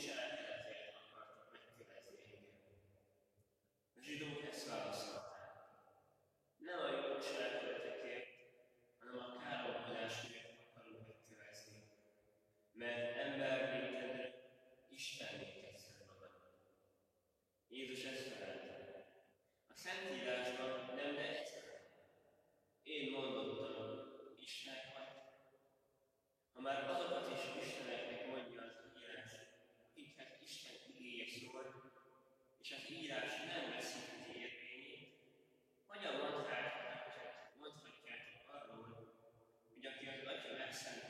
cominciare a dire da una parte, metti le fighe. Non ci devo pensare a sorte. No, io non ce l'ho perché non ho caro, mi lasci quello metti le fighe. sense.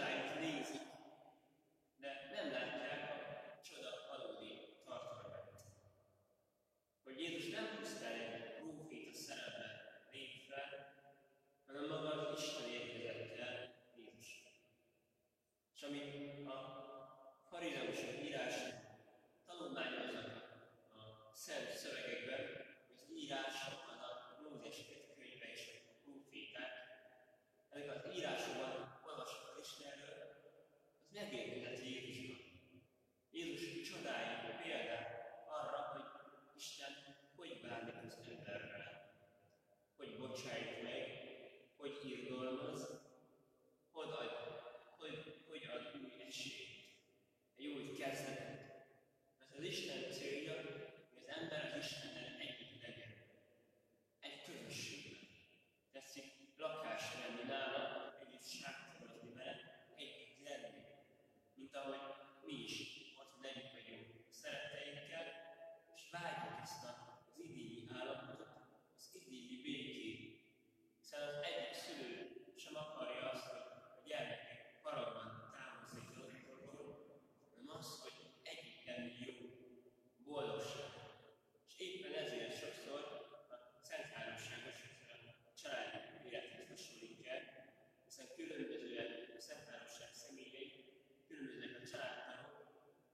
I please.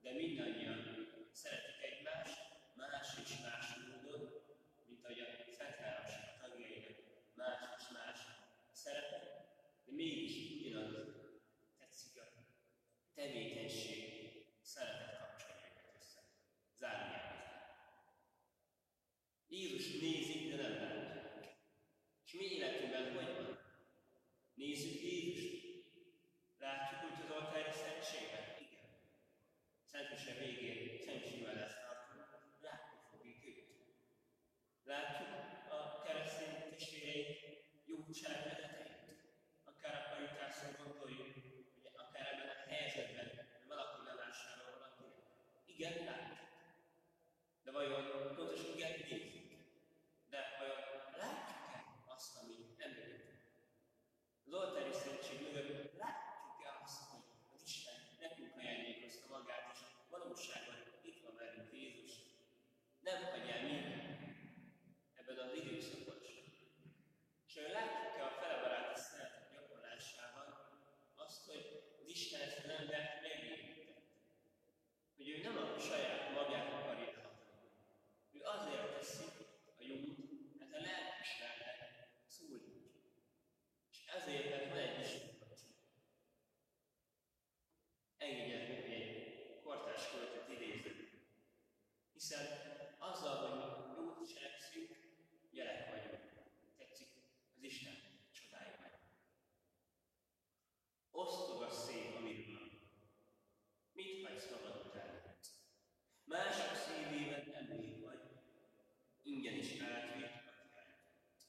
de mindannyian szeretik egymást, más és más módon, mint ahogy a Szentlárosok tagjainak más és más szerepe, de mégis ugyanaz tetszik a tevékenység, szeretet kapcsolja őket össze. Zárjában. Jézus nézi, de nem látja. És mi életünkben hogy van? Nézzük Jézust. Látjuk hogy az altári szentségben mise végén senkivel lesz tartunk, látni fogjuk őt. Látjuk a keresztény testvéreink jóságvezeteit. Akár a paritászon gondoljuk, hogy akár ebben a helyzetben valaki lelásáról van. Igen, látjuk. mások szívében emlék vagy, ingyen is átvét vagy eltett.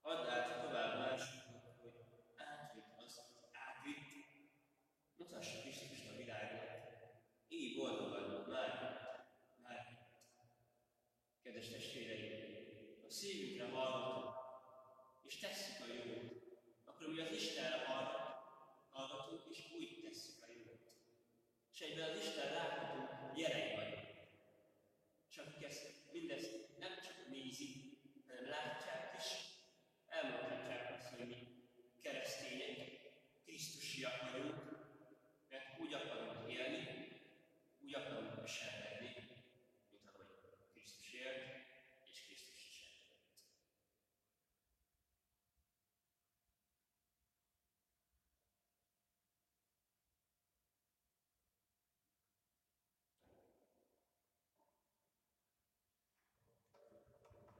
Add át tovább másoknak, hogy átvét azt, hogy átvét. Mutassa Krisztust a világot, így boldogan már már Kedves testvéreim, a szívünkre hallgatunk, és tesszük a jót, akkor mi az Isten